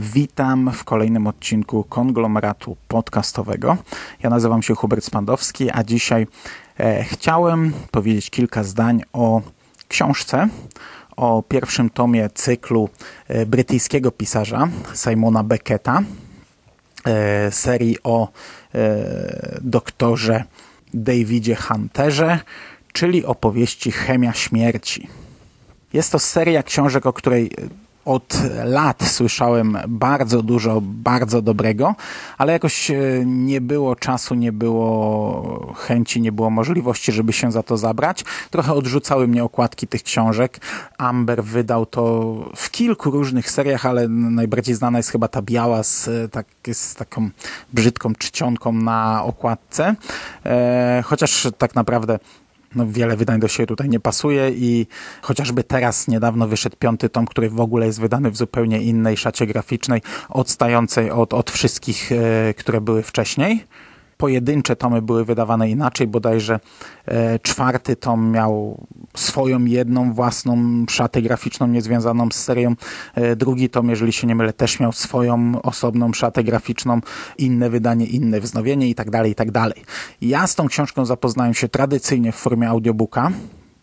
Witam w kolejnym odcinku konglomeratu podcastowego. Ja nazywam się Hubert Spandowski, a dzisiaj e, chciałem powiedzieć kilka zdań o książce, o pierwszym tomie cyklu e, brytyjskiego pisarza Simona Becketa, e, serii o e, doktorze Davidzie Hunterze, czyli opowieści Chemia Śmierci. Jest to seria książek, o której od lat słyszałem bardzo dużo, bardzo dobrego, ale jakoś e, nie było czasu, nie było chęci, nie było możliwości, żeby się za to zabrać. Trochę odrzucały mnie okładki tych książek. Amber wydał to w kilku różnych seriach, ale najbardziej znana jest chyba ta biała z, e, tak, z taką brzydką czcionką na okładce. E, chociaż tak naprawdę no, wiele wydań do siebie tutaj nie pasuje i chociażby teraz niedawno wyszedł piąty tom, który w ogóle jest wydany w zupełnie innej szacie graficznej, odstającej od, od wszystkich, e, które były wcześniej. Pojedyncze tomy były wydawane inaczej, bodajże e, czwarty tom miał swoją jedną własną szatę graficzną niezwiązaną z serią. E, drugi tom, jeżeli się nie mylę, też miał swoją osobną szatę graficzną, inne wydanie, inne wznowienie i tak dalej, i tak dalej. Ja z tą książką zapoznałem się tradycyjnie w formie audiobooka.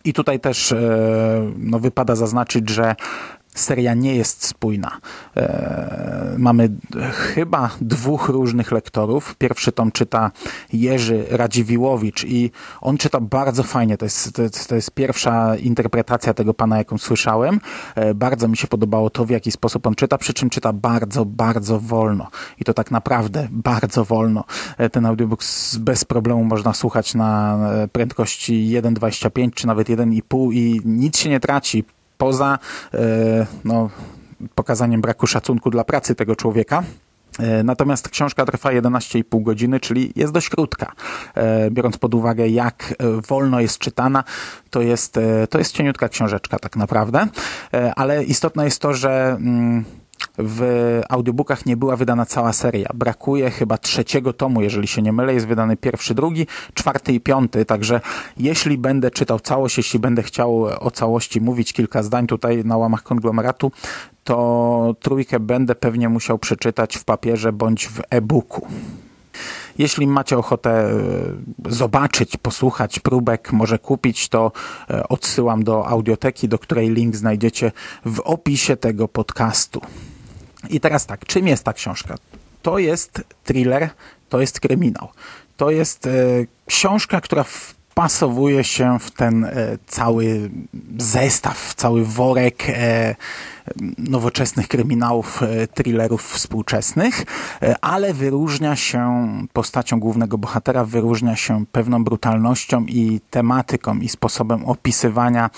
I tutaj też e, no, wypada zaznaczyć, że seria nie jest spójna. E, mamy chyba dwóch różnych lektorów. Pierwszy tom czyta Jerzy Radziwiłowicz i on czyta bardzo fajnie. To jest, to to jest pierwsza interpretacja tego pana, jaką słyszałem. E, bardzo mi się podobało to, w jaki sposób on czyta, przy czym czyta bardzo, bardzo wolno. I to tak naprawdę bardzo wolno. E, ten audiobook bez problemu można słuchać na prędkości 1,25 czy nawet 1,5 i nic się nie traci poza e, no, pokazaniem braku szacunku dla pracy tego człowieka. E, Natomiast książka trwa 11,5 godziny, czyli jest dość krótka. E, Biorąc pod uwagę, jak wolno jest czytana, to jest, to jest cieniutka książeczka tak naprawdę. Ale istotne jest to, że mm, w audiobookach nie była wydana cała seria. Brakuje chyba trzeciego tomu, jeżeli się nie mylę. Jest wydany pierwszy, drugi, czwarty i piąty. Także jeśli będę czytał całość, jeśli będę chciał o całości mówić kilka zdań tutaj na łamach konglomeratu, to trójkę będę pewnie musiał przeczytać w papierze bądź w e-booku. Jeśli macie ochotę e, zobaczyć, posłuchać próbek, może kupić, to e, odsyłam do audioteki, do której link znajdziecie w opisie tego podcastu. I teraz tak, czym jest ta książka? To jest thriller, to jest kryminał. To jest e, książka, która wpasowuje się w ten e, cały zestaw, cały worek e, nowoczesnych kryminałów, e, thrillerów współczesnych, e, ale wyróżnia się postacią głównego bohatera, wyróżnia się pewną brutalnością i tematyką i sposobem opisywania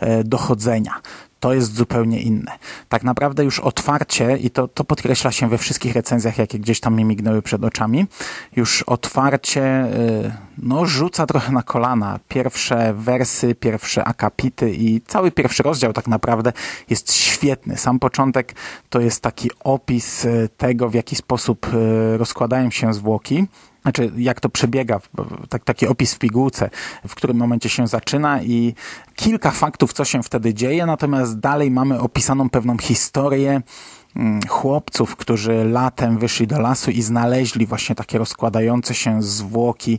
e, dochodzenia to jest zupełnie inne. Tak naprawdę już otwarcie, i to, to podkreśla się we wszystkich recenzjach, jakie gdzieś tam mi mignęły przed oczami, już otwarcie y, no, rzuca trochę na kolana. Pierwsze wersy, pierwsze akapity i cały pierwszy rozdział tak naprawdę jest świetny. Sam początek to jest taki opis y, tego, w jaki sposób y, rozkładają się zwłoki znaczy jak to przebiega, tak, taki opis w pigułce, w którym momencie się zaczyna i kilka faktów, co się wtedy dzieje, natomiast dalej mamy opisaną pewną historię mm, chłopców, którzy latem wyszli do lasu i znaleźli właśnie takie rozkładające się zwłoki e,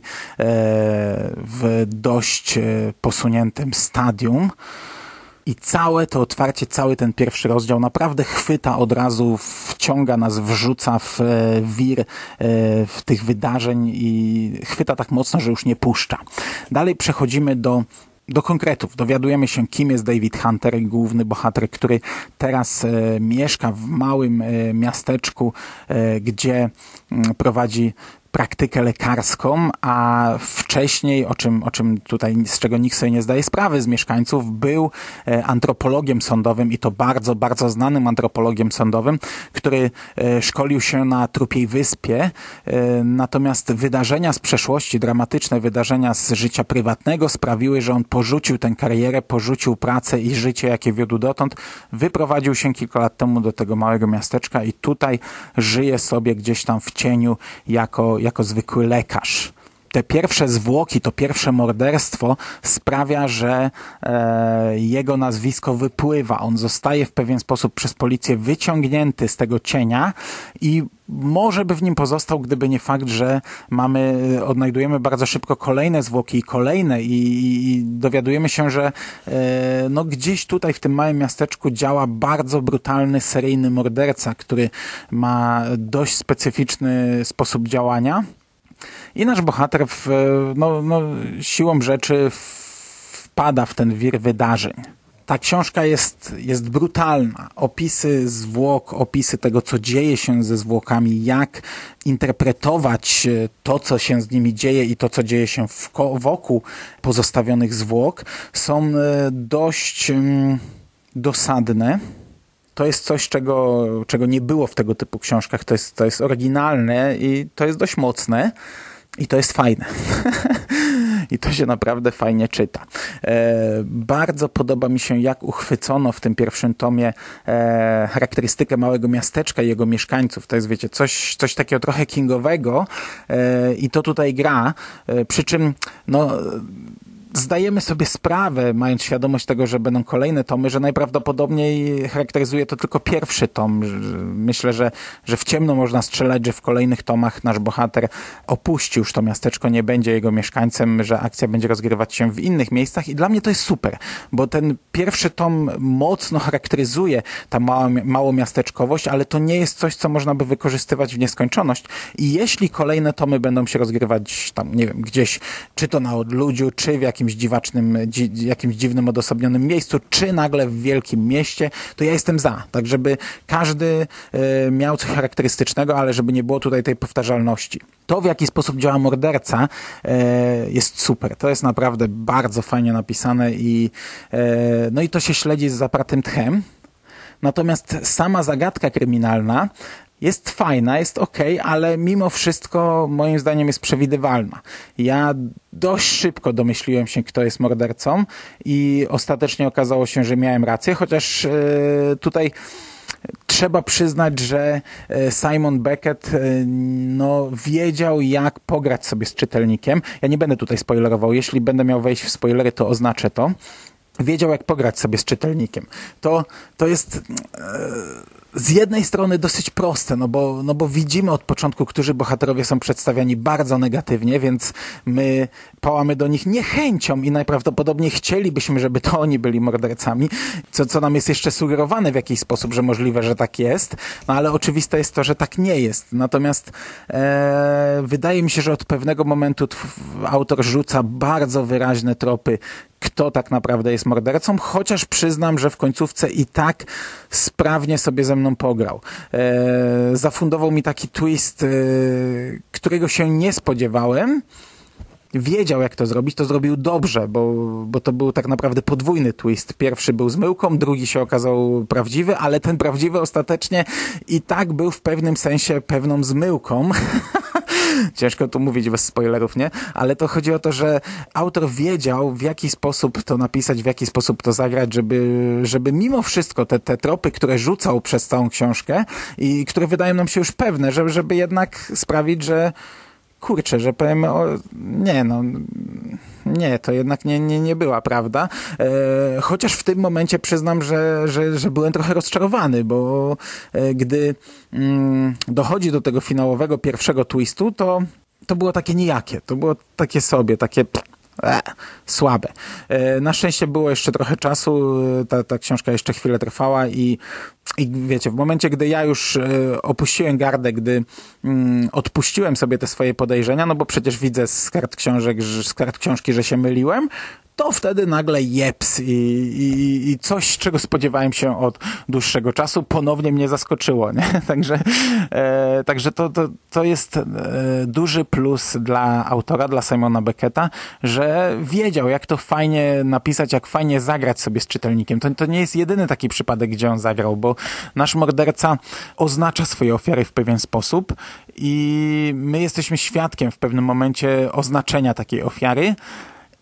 w dość e, posuniętym stadium. I całe to otwarcie, cały ten pierwszy rozdział naprawdę chwyta od razu, wciąga nas, wrzuca w e, wir e, w tych wydarzeń i chwyta tak mocno, że już nie puszcza. Dalej przechodzimy do do konkretów. Dowiadujemy się, kim jest David Hunter, główny bohater, który teraz e, mieszka w małym e, miasteczku, e, gdzie m, prowadzi praktykę lekarską, a wcześniej, o czym, o czym tutaj, z czego nikt sobie nie zdaje sprawy z mieszkańców, był e, antropologiem sądowym i to bardzo, bardzo znanym antropologiem sądowym, który e, szkolił się na Trupiej Wyspie. E, natomiast wydarzenia z przeszłości, dramatyczne wydarzenia z życia prywatnego sprawiły, że on porzucił tę karierę, porzucił pracę i życie, jakie wiódł dotąd. Wyprowadził się kilka lat temu do tego małego miasteczka i tutaj żyje sobie gdzieś tam w cieniu jako, jako zwykły lekarz te pierwsze zwłoki, to pierwsze morderstwo sprawia, że e, jego nazwisko wypływa. On zostaje w pewien sposób przez policję wyciągnięty z tego cienia i może by w nim pozostał, gdyby nie fakt, że mamy, odnajdujemy bardzo szybko kolejne zwłoki i kolejne i, i dowiadujemy się, że e, no gdzieś tutaj w tym małym miasteczku działa bardzo brutalny seryjny morderca, który ma dość specyficzny sposób działania i nasz bohater w, no, no, siłą rzeczy wpada w ten wir wydarzeń. Ta książka jest, jest brutalna. Opisy zwłok, opisy tego, co dzieje się ze zwłokami, jak interpretować e, to, co się z nimi dzieje i to, co dzieje się wokół pozostawionych zwłok, są e, dość mm, dosadne to jest coś, czego, czego nie było w tego typu książkach. To jest, to jest oryginalne i to jest dość mocne. I to jest fajne. I to się naprawdę fajnie czyta. E, bardzo podoba mi się, jak uchwycono w tym pierwszym tomie e, charakterystykę małego miasteczka i jego mieszkańców. To jest, wiecie, coś, coś takiego trochę kingowego e, i to tutaj gra. E, przy czym, no zdajemy sobie sprawę, mając świadomość tego, że będą kolejne tomy, że najprawdopodobniej charakteryzuje to tylko pierwszy tom. Myślę, że, że w ciemno można strzelać, że w kolejnych tomach nasz bohater opuści już to miasteczko, nie będzie jego mieszkańcem, że akcja będzie rozgrywać się w innych miejscach i dla mnie to jest super, bo ten pierwszy tom mocno charakteryzuje ta mała, małomiasteczkowość, ale to nie jest coś, co można by wykorzystywać w nieskończoność i jeśli kolejne tomy będą się rozgrywać tam, nie wiem, gdzieś, czy to na odludziu, czy w jakimś jakimś dziwacznym, dzi, jakimś dziwnym, odosobnionym miejscu, czy nagle w wielkim mieście, to ja jestem za. Tak, żeby każdy y, miał coś charakterystycznego, ale żeby nie było tutaj tej powtarzalności. To, w jaki sposób działa morderca, y, jest super. To jest naprawdę bardzo fajnie napisane i, y, no i to się śledzi z zapratym tchem. Natomiast sama zagadka kryminalna jest fajna, jest ok, ale mimo wszystko moim zdaniem jest przewidywalna. Ja dość szybko domyśliłem się, kto jest mordercą i ostatecznie okazało się, że miałem rację, chociaż yy, tutaj trzeba przyznać, że e, Simon Beckett e, no, wiedział, jak pograć sobie z czytelnikiem. Ja nie będę tutaj spoilerował. Jeśli będę miał wejść w spoilery, to oznaczę to. Wiedział, jak pograć sobie z czytelnikiem. To, to jest... Yy z jednej strony dosyć proste, no bo, no bo widzimy od początku, którzy bohaterowie są przedstawiani bardzo negatywnie, więc my pałamy do nich niechęcią i najprawdopodobniej chcielibyśmy, żeby to oni byli mordercami, co, co nam jest jeszcze sugerowane w jakiś sposób, że możliwe, że tak jest, no ale oczywiste jest to, że tak nie jest. Natomiast e, wydaje mi się, że od pewnego momentu autor rzuca bardzo wyraźne tropy kto tak naprawdę jest mordercą, chociaż przyznam, że w końcówce i tak sprawnie sobie ze mną pograł. E, zafundował mi taki twist, e, którego się nie spodziewałem. Wiedział, jak to zrobić, to zrobił dobrze, bo, bo to był tak naprawdę podwójny twist. Pierwszy był zmyłką, drugi się okazał prawdziwy, ale ten prawdziwy ostatecznie i tak był w pewnym sensie pewną zmyłką. Ciężko tu mówić bez spoilerów, nie? Ale to chodzi o to, że autor wiedział, w jaki sposób to napisać, w jaki sposób to zagrać, żeby, żeby mimo wszystko te, te tropy, które rzucał przez całą książkę i które wydają nam się już pewne, żeby, żeby jednak sprawić, że kurczę, że powiem, o, nie no, nie, to jednak nie, nie, nie była prawda. E, chociaż w tym momencie przyznam, że, że, że byłem trochę rozczarowany, bo e, gdy mm, dochodzi do tego finałowego pierwszego twistu, to to było takie nijakie, to było takie sobie, takie e, słabe. E, na szczęście było jeszcze trochę czasu, ta, ta książka jeszcze chwilę trwała i, i wiecie, w momencie, gdy ja już e, opuściłem gardę, gdy mm, odpuściłem sobie te swoje podejrzenia, no bo przecież widzę z kart książek, z kart książki, że się myliłem, to wtedy nagle jeps i, i, i coś, czego spodziewałem się od dłuższego czasu, ponownie mnie zaskoczyło. Nie? Także, e, także to, to, to jest e, duży plus dla autora, dla Simona Becketa, że wiedział, jak to fajnie napisać, jak fajnie zagrać sobie z czytelnikiem. To, to nie jest jedyny taki przypadek, gdzie on zagrał, bo nasz morderca oznacza swoje ofiary w pewien sposób i my jesteśmy świadkiem w pewnym momencie oznaczenia takiej ofiary.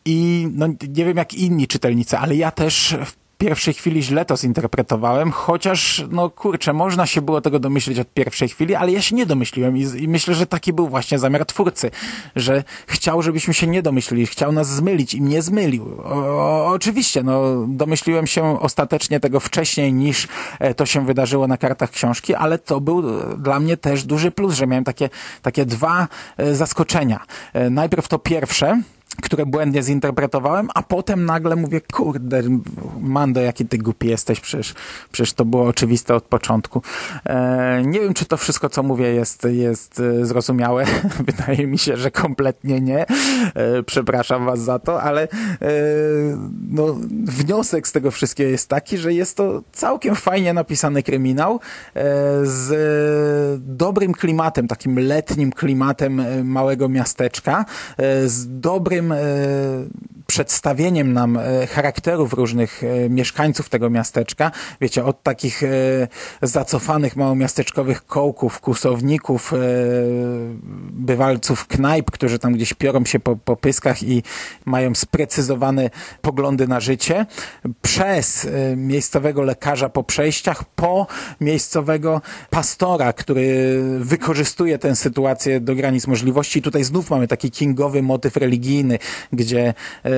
I no, nie wiem jak inni czytelnicy, ale ja też w pierwszej chwili źle to zinterpretowałem, chociaż, no kurczę, można się było tego domyślić od pierwszej chwili, ale ja się nie domyśliłem i, i myślę, że taki był właśnie zamiar twórcy, że chciał, żebyśmy się nie domyślili, chciał nas zmylić i mnie zmylił. O, oczywiście, no, domyśliłem się ostatecznie tego wcześniej niż e, to się wydarzyło na kartach książki, ale to był dla mnie też duży plus, że miałem takie, takie dwa e, zaskoczenia. E, najpierw to pierwsze, które błędnie zinterpretowałem, a potem nagle mówię, kurde, Mando, jaki ty głupi jesteś, przecież, przecież to było oczywiste od początku. E, nie wiem, czy to wszystko, co mówię, jest, jest e, zrozumiałe. Wydaje mi się, że kompletnie nie. E, przepraszam was za to, ale e, no, wniosek z tego wszystkiego jest taki, że jest to całkiem fajnie napisany kryminał e, z dobrym klimatem, takim letnim klimatem e, małego miasteczka, z dobrym e, przedstawieniem nam e, charakterów różnych e, mieszkańców tego miasteczka. Wiecie, od takich zacofanych małomiasteczkowych kołków, kusowników, bywalców knajp, którzy tam gdzieś piorą się po, po pyskach i mają sprecyzowane poglądy na życie, przez miejscowego lekarza po przejściach, po miejscowego pastora, który wykorzystuje tę sytuację do granic możliwości. I tutaj znów mamy taki kingowy motyw religijny, gdzie e,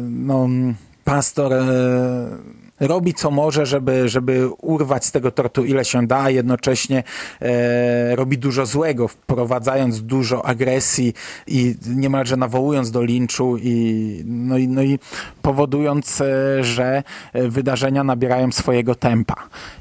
no, pastor e, robi co może, żeby, żeby urwać z tego tortu ile się da, a jednocześnie e, robi dużo złego, wprowadzając dużo agresji i niemalże nawołując do linczu i, no i, no i powodując, e, że wydarzenia nabierają swojego tempa.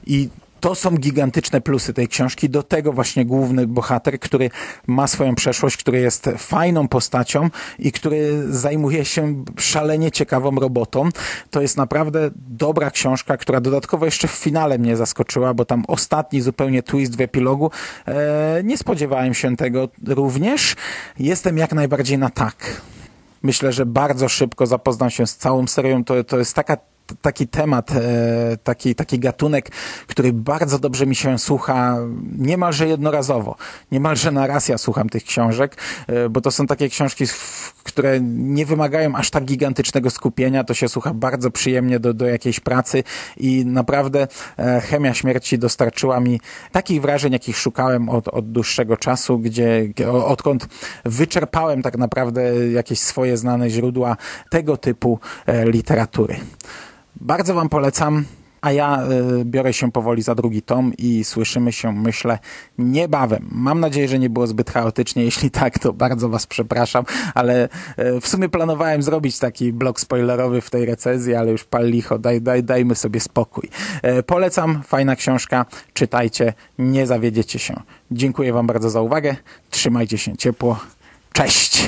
I to są gigantyczne plusy tej książki. Do tego właśnie główny bohater, który ma swoją przeszłość, który jest fajną postacią i który zajmuje się szalenie ciekawą robotą. To jest naprawdę dobra książka, która dodatkowo jeszcze w finale mnie zaskoczyła, bo tam ostatni zupełnie twist w epilogu. E, nie spodziewałem się tego również. Jestem jak najbardziej na tak. Myślę, że bardzo szybko zapoznam się z całą serią. To, to jest taka taki temat, e, taki, taki gatunek, który bardzo dobrze mi się słucha niemalże jednorazowo. Niemalże na raz ja słucham tych książek, e, bo to są takie książki, które nie wymagają aż tak gigantycznego skupienia. To się słucha bardzo przyjemnie do, do jakiejś pracy i naprawdę e, Chemia Śmierci dostarczyła mi takich wrażeń, jakich szukałem od, od dłuższego czasu, gdzie odkąd wyczerpałem tak naprawdę jakieś swoje znane źródła tego typu literatury. Bardzo Wam polecam, a ja y, biorę się powoli za drugi tom i słyszymy się, myślę, niebawem. Mam nadzieję, że nie było zbyt chaotycznie. Jeśli tak, to bardzo Was przepraszam, ale y, w sumie planowałem zrobić taki blok spoilerowy w tej recenzji, ale już pal licho, daj, daj, dajmy sobie spokój. Y, polecam, fajna książka, czytajcie, nie zawiedziecie się. Dziękuję Wam bardzo za uwagę, trzymajcie się ciepło, cześć!